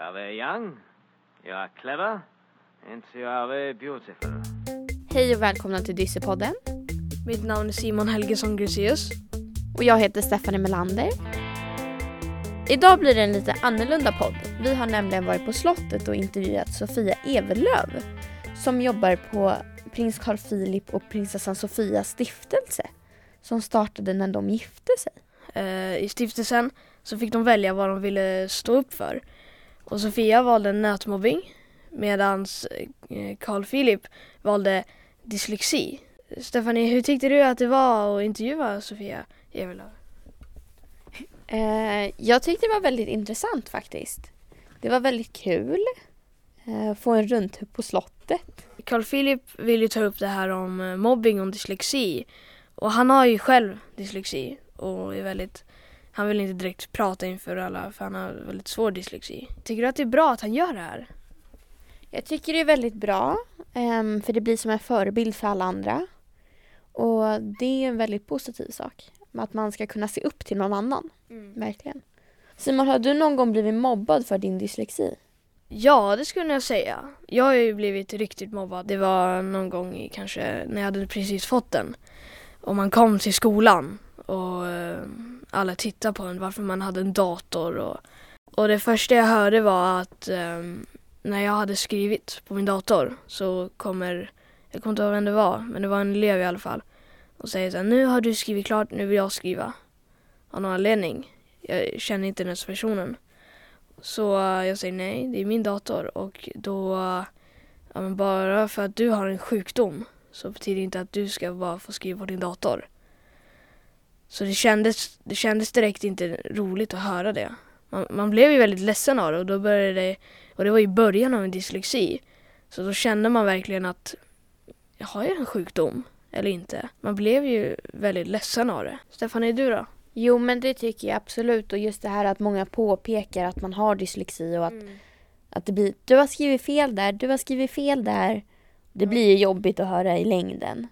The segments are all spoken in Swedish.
are very young, you are clever, and you are very beautiful. Hej och välkomna till Dyssepodden. Mitt namn är Simon Helgesson Gruseus. Och jag heter Stephanie Melander. Idag blir det en lite annorlunda podd. Vi har nämligen varit på slottet och intervjuat Sofia Evelöv som jobbar på prins Carl Philip och prinsessan Sofias stiftelse som startade när de gifte sig. Eh, I stiftelsen så fick de välja vad de ville stå upp för. Och Sofia valde nätmobbing medan eh, Carl Philip valde dyslexi. Stefanie, hur tyckte du att det var att intervjua Sofia Evelöv? Eh, jag tyckte det var väldigt intressant faktiskt. Det var väldigt kul. Eh, få en rundtur på slottet. Carl Philip vill ju ta upp det här om mobbing och dyslexi. Och han har ju själv dyslexi och är väldigt han vill inte direkt prata inför alla för han har väldigt svår dyslexi. Tycker du att det är bra att han gör det här? Jag tycker det är väldigt bra, ehm, för det blir som en förebild för alla andra. Och det är en väldigt positiv sak, att man ska kunna se upp till någon annan. Verkligen. Simon, har du någon gång blivit mobbad för din dyslexi? Ja, det skulle jag säga. Jag har ju blivit riktigt mobbad. Det var någon gång i, kanske när jag hade precis fått den. Och man kom till skolan och eh, alla tittade på en varför man hade en dator. Och, och det första jag hörde var att um, när jag hade skrivit på min dator så kommer, jag kommer inte ihåg vem det var, men det var en elev i alla fall. Och säger så här, nu har du skrivit klart, nu vill jag skriva. Av någon anledning. Jag känner inte den här personen. Så jag säger nej, det är min dator och då, ja, men bara för att du har en sjukdom så betyder det inte att du ska bara få skriva på din dator. Så det kändes, det kändes direkt inte roligt att höra det. Man, man blev ju väldigt ledsen av det och då började det, och det var i början av en dyslexi. Så då kände man verkligen att, har jag en sjukdom eller inte? Man blev ju väldigt ledsen av det. Stefan, är du då? Jo, men det tycker jag absolut. Och just det här att många påpekar att man har dyslexi och att, att det blir du har skrivit fel där, du har skrivit fel där. Det blir ju jobbigt att höra i längden.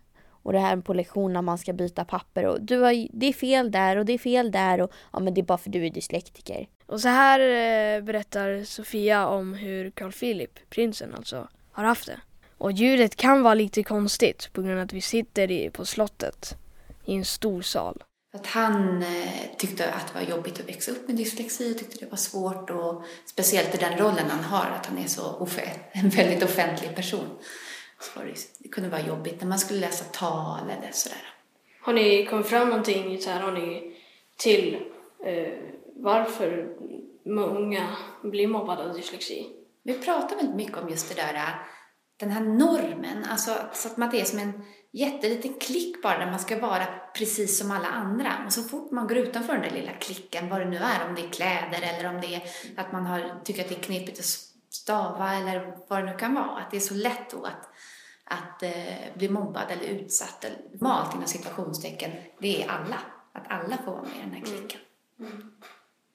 Och det här på lektionerna man ska byta papper och du har, det är fel där och det är fel där och ja men det är bara för du är dyslektiker. Och så här eh, berättar Sofia om hur Carl Philip, prinsen alltså, har haft det. Och ljudet kan vara lite konstigt på grund av att vi sitter i, på slottet i en stor sal. Att han eh, tyckte att det var jobbigt att växa upp med dyslexi och tyckte det var svårt och speciellt i den rollen han har, att han är så en väldigt offentlig person. Så det, kunde vara jobbigt när man skulle läsa tal eller sådär. Har ni kommit fram någonting så här, har ni till eh, varför många blir mobbade av dyslexi? Vi pratar väldigt mycket om just det där, äh, den här normen, alltså så att man är som en jätteliten klick bara där man ska vara precis som alla andra. Och så fort man går utanför den där lilla klicken, vad det nu är, om det är kläder eller om det är att man har, tycker att det är knepigt att stava eller vad det nu kan vara, att det är så lätt då att, att eh, bli mobbad eller utsatt, eller malt inom situationstecken, det är alla. Att alla får vara med i den här klicken.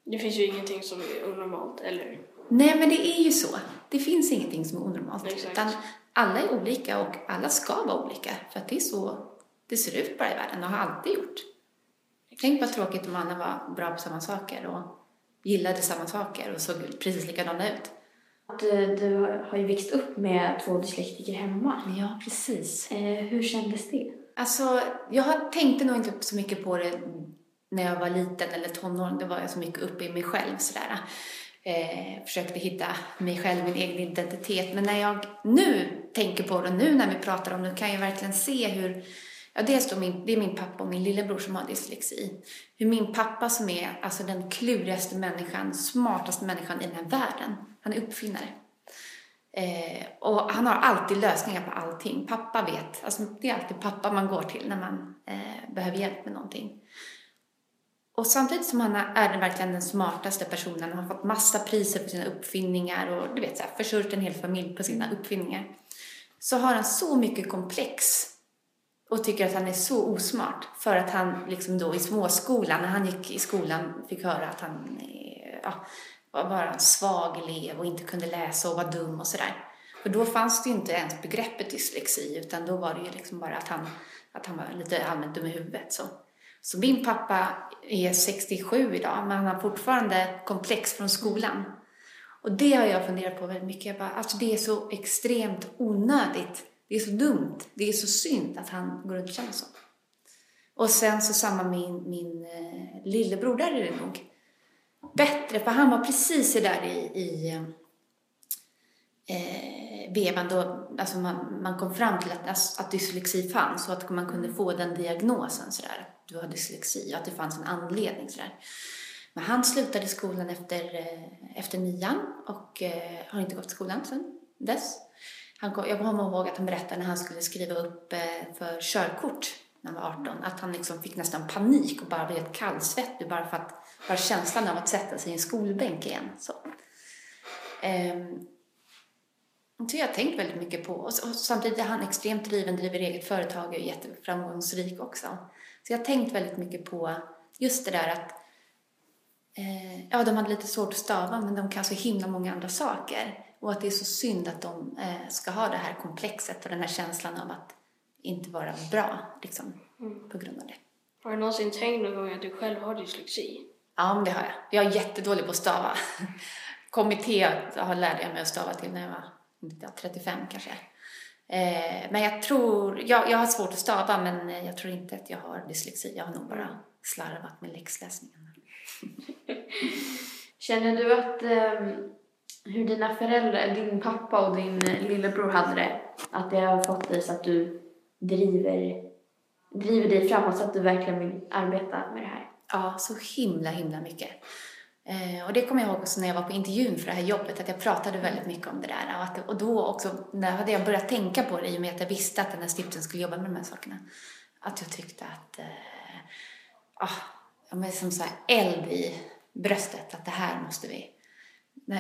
Det finns ju ingenting som är onormalt, eller? Nej, men det är ju så. Det finns ingenting som är onormalt. Exakt. Utan alla är olika och alla ska vara olika. För att det är så det ser ut bara i världen och har alltid gjort. Tänk vad tråkigt om alla var bra på samma saker och gillade samma saker och såg precis likadana ut. Du, du har ju växt upp med två dyslektiker hemma. Ja, precis. Eh, hur kändes det? Alltså, jag tänkte nog inte så mycket på det när jag var liten eller tonåring. Då var jag så mycket uppe i mig själv sådär. Eh, försökte hitta mig själv, min egen identitet. Men när jag nu tänker på det, nu när vi pratar om det, kan jag verkligen se hur Ja, dels då min, det är min pappa och min lillebror som har dyslexi. Hur min pappa som är alltså den klurigaste människan, smartaste människan i den här världen. Han är uppfinnare. Eh, och han har alltid lösningar på allting. Pappa vet, alltså det är alltid pappa man går till när man eh, behöver hjälp med någonting. Och samtidigt som han är den verkligen den smartaste personen, han har fått massa priser för sina uppfinningar och du vet så här, försörjt en hel familj på sina uppfinningar. Så har han så mycket komplex och tycker att han är så osmart för att han liksom då i småskolan, när han gick i skolan, fick höra att han ja, var bara en svag elev och inte kunde läsa och var dum och sådär. För då fanns det ju inte ens begreppet dyslexi utan då var det ju liksom bara att han, att han var lite allmänt dum i huvudet. Så. så min pappa är 67 idag men han har fortfarande komplex från skolan. Och det har jag funderat på väldigt mycket. Jag bara, alltså det är så extremt onödigt. Det är så dumt. Det är så synd att han går runt och känner så. Och sen så samma min, min eh, lillebror, där är det nog bättre, för han var precis där i, i eh, eh, vevan då alltså man, man kom fram till att, alltså, att dyslexi fanns och att man kunde få den diagnosen sådär. Du har dyslexi och att det fanns en anledning sådär. Men han slutade skolan efter, eh, efter nian och eh, har inte gått i skolan sedan dess. Han, jag kommer ihåg att han berättade när han skulle skriva upp eh, för körkort när han var 18 att han liksom fick nästan panik och bara blev kallsvettig bara för att bara känslan av att sätta sig i en skolbänk igen. Så. Ehm, så jag har tänkt väldigt mycket på. Och, och samtidigt är han extremt driven, driver eget företag och är jätteframgångsrik också. Så jag har tänkt väldigt mycket på just det där att eh, ja, de hade lite svårt att stava men de kan så himla många andra saker. Och att det är så synd att de eh, ska ha det här komplexet och den här känslan av att inte vara bra liksom, mm. på grund av det. Har du någonsin tänkt någon gång att du själv har dyslexi? Ja, men det har jag. Jag är jättedålig på att stava. Kommitté har lärde jag mig att stava till när jag var 35 kanske. Eh, men jag tror, jag, jag har svårt att stava men jag tror inte att jag har dyslexi. Jag har nog bara slarvat med läxläsningen. Känner du att um, hur dina föräldrar, din pappa och din lillebror hade det, att det har fått dig så att du driver, driver dig framåt så att du verkligen vill arbeta med det här? Ja, så himla, himla mycket. Eh, och det kommer jag ihåg också när jag var på intervjun för det här jobbet, att jag pratade väldigt mycket om det där. Och, att, och då också, när hade jag börjat tänka på det i och med att jag visste att den här stiftelsen skulle jobba med de här sakerna. Att jag tyckte att, eh, ah, ja, som så här eld i bröstet, att det här måste vi,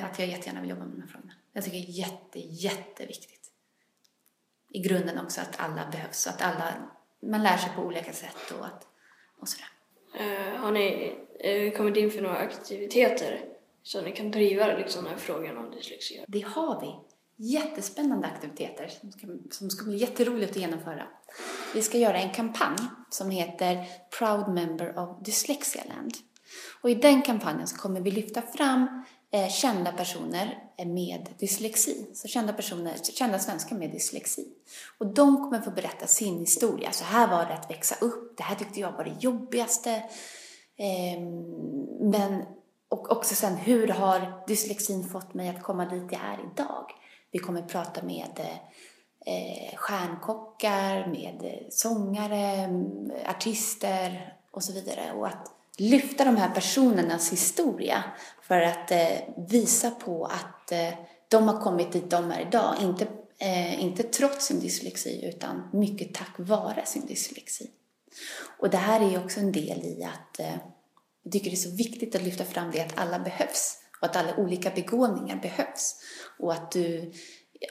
att jag jättegärna vill jobba med de här frågorna. Jag tycker det är jätte, jätteviktigt. I grunden också att alla behövs, att alla, man lär sig på olika sätt och, att, och sådär. Uh, har ni uh, kommit in för några aktiviteter så ni kan driva liksom, den här frågan om dyslexi? Det har vi. Jättespännande aktiviteter som ska, som ska bli jätteroligt att genomföra. Vi ska göra en kampanj som heter Proud Member of Dyslexialand. Och i den kampanjen kommer vi lyfta fram eh, kända personer med dyslexi. Så kända personer, kända svenskar med dyslexi. Och de kommer få berätta sin historia. Så här var det att växa upp. Det här tyckte jag var det jobbigaste. Eh, men, och också sen, hur har dyslexin fått mig att komma dit jag är idag? Vi kommer prata med eh, stjärnkockar, med sångare, artister och så vidare. Och att lyfta de här personernas historia för att eh, visa på att eh, de har kommit dit de är idag. Inte, eh, inte trots sin dyslexi utan mycket tack vare sin dyslexi. Och det här är också en del i att eh, jag tycker det är så viktigt att lyfta fram det att alla behövs och att alla olika begåvningar behövs. Och att du,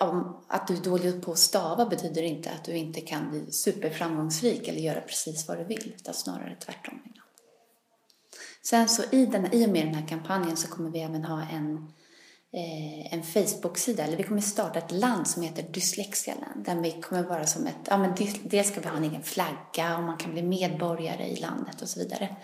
om, att du är dålig på att stava betyder inte att du inte kan bli superframgångsrik eller göra precis vad du vill, utan snarare tvärtom. Sen så i, den, i och med den här kampanjen så kommer vi även ha en, eh, en Facebook-sida, eller vi kommer starta ett land som heter Dyslexialand, där vi kommer vara som ett, ja men dels ska vi ha en egen flagga och man kan bli medborgare i landet och så vidare.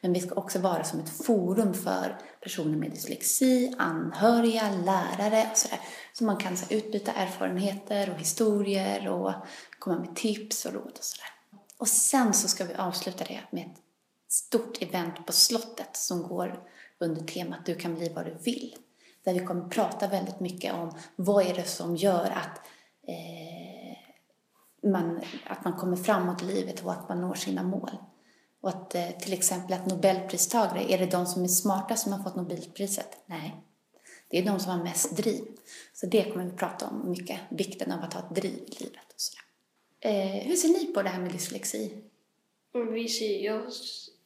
Men vi ska också vara som ett forum för personer med dyslexi, anhöriga, lärare och sådär. Så man kan så utbyta erfarenheter och historier och komma med tips och råd och sådär. Och sen så ska vi avsluta det med ett stort event på slottet som går under temat Du kan bli vad du vill. Där vi kommer prata väldigt mycket om vad är det som gör att, eh, man, att man kommer framåt i livet och att man når sina mål. Och att eh, till exempel att Nobelpristagare, är det de som är smarta som har fått Nobelpriset? Nej, det är de som har mest driv. Så det kommer vi prata om mycket, vikten av att ha ett driv i livet och sådär. Eh, hur ser ni på det här med dyslexi? Vi ser, jag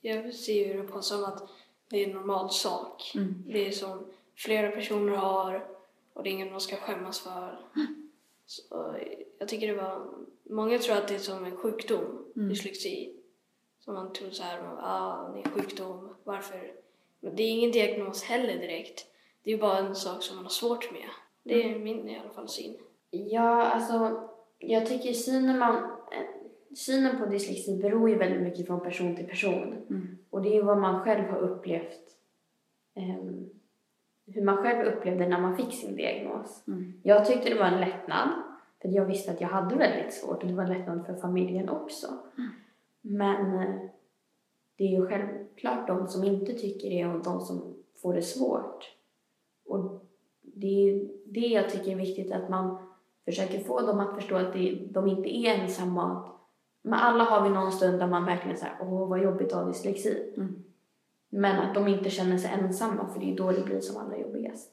jag ser det på som att det är en normal sak. Mm. Det är som flera personer har och det är inget man ska skämmas för. Mm. Så, jag tycker det var... Många tror att det är som en sjukdom, mm. dyslexi. Som man tror så här, ah, det är en sjukdom, varför? Men det är ingen diagnos heller direkt. Det är bara en sak som man har svårt med. Det är mm. min i alla fall syn. Ja, alltså jag tycker synen man synen på dyslexi beror ju väldigt mycket från person till person. Mm. Och det är ju vad man själv har upplevt um, hur man själv upplevde när man fick sin diagnos. Jag tyckte det var en lättnad, för jag visste att jag hade väldigt svårt och det var en lättnad för familjen också. Men eh, det är ju självklart de som inte tycker det och de som får det svårt. Och det är det jag tycker är viktigt att man försöker få dem att förstå att de inte är ensamma. Men alla har vi någon stund där man verkligen säger åh vad jobbigt att ha dyslexi. Men att de inte känner sig ensamma för det är då det blir som allra jobbigast.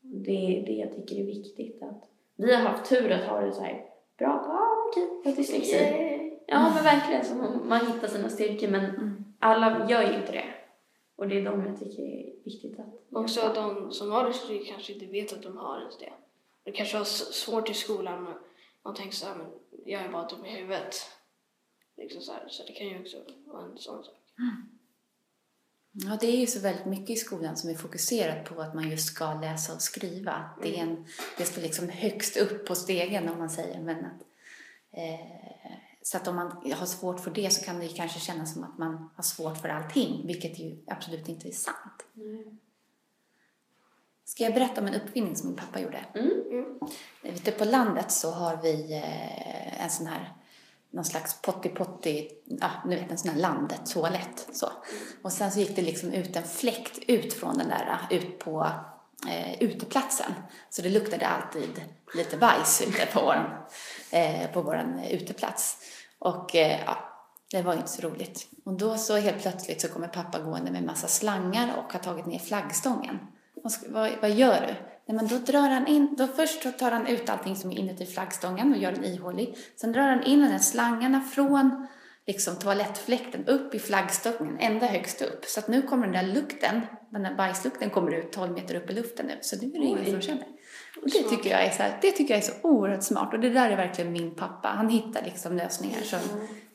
Det är det jag tycker är viktigt. Att vi har haft tur att ha det så här bra, ja okej, jag har dyslexi. Ja men verkligen, så man, hittar sina styrkor men alla gör ju inte det. Och det är de jag tycker är viktigt att Också att de som har dyslexi kanske inte vet att de har ens det. De kanske har svårt i skolan man tänker så här, men jag är bara dum i huvudet. Liksom så, här, så det kan ju också vara en sån sak. Ja, det är ju så väldigt mycket i skolan som är fokuserat på att man just ska läsa och skriva. Det, är en, det står liksom högst upp på stegen om man säger. Men att, eh, så att om man har svårt för det så kan det ju kanske kännas som att man har svårt för allting, vilket ju absolut inte är sant. Ska jag berätta om en uppfinning som min pappa gjorde? Ute på landet så har vi eh, en sån här någon slags potti-potti, ja, nu vet en sån här landet, toalett så. Och sen så gick det liksom ut en fläkt ut från den där, ut på eh, uteplatsen. Så det luktade alltid lite bajs ute på våran, eh, på våran uteplats. Och eh, ja, det var inte så roligt. Och då så helt plötsligt så kommer pappa gående med massa slangar och har tagit ner flaggstången. Vad, vad, vad gör du? Nej, men då drar han in, då först så tar han ut allting som är inuti flaggstången och gör den ihålig. Sen drar han in de där slangarna från liksom toalettfläkten upp i flaggstången, ända högst upp. Så att nu kommer den där lukten, den där bajslukten kommer ut 12 meter upp i luften nu. Så nu är det ingen som känner. Och det tycker, jag är så här, det tycker jag är så oerhört smart. Och det där är verkligen min pappa. Han hittar liksom lösningar som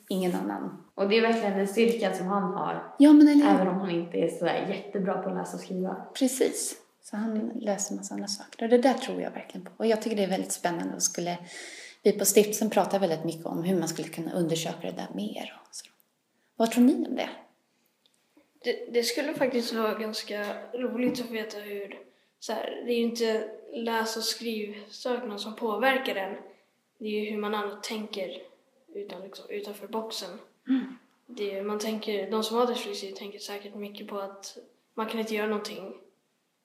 ingen annan. Och det är verkligen en styrka som han har. Ja, men eller? Även om han inte är så där jättebra på att läsa och skriva. Precis. Så han löser massa andra saker. Och det där tror jag verkligen på. Och jag tycker det är väldigt spännande och skulle... Vi på stiftelsen pratar väldigt mycket om hur man skulle kunna undersöka det där mer. Och så. Vad tror ni om det? Det, det skulle faktiskt vara ganska roligt att veta hur, så här, det är ju inte läs och skrivsökningen som påverkar en. Det är ju hur man annars tänker utan, liksom, utanför boxen. Det är, man tänker, de som har dyslexi tänker säkert mycket på att man kan inte göra någonting.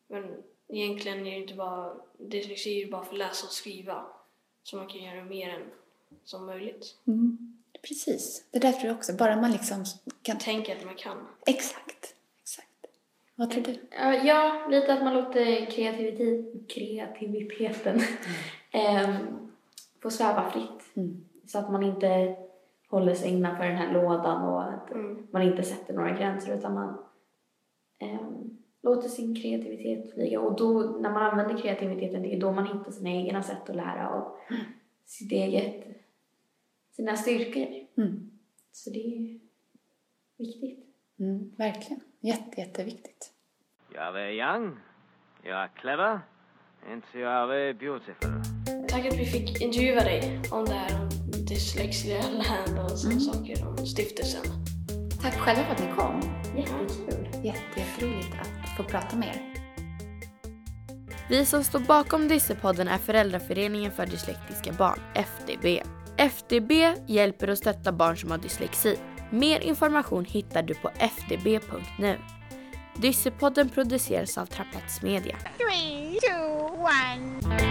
Men egentligen är det inte bara, dyslexi är bara för att läsa och skriva. Så man kan göra mer än som möjligt. Precis. Det där tror jag också. Bara man liksom kan... Tänka att man kan. Exakt. Exakt. Vad tror du? Ja, lite att man låter kreativitet, kreativiteten ehm, få sväva fritt. Så att man inte håller sig innanför den här lådan och att man inte sätter några gränser utan man ehm, låter sin kreativitet flyga. Och då, när man använder kreativiteten, det är då man hittar sina egna sätt att lära och sitt eget, sina styrkor. Mm. Så det är viktigt. Mm, verkligen. Jätte, jätteviktigt. Are very young, you are clever, and are very beautiful. Tack att vi fick intervjua dig om det här Dyslexia Land och sådana saker om stiftelsen. Tack själva för att ni kom. Jättekul. Jätte, jätteroligt att få prata med er. Vi som står bakom Dyssepodden är Föräldraföreningen för dyslektiska barn, FDB. FDB hjälper och stöttar barn som har dyslexi. Mer information hittar du på fdb.nu. Dyssepodden produceras av Trapets Media. Three, two, one.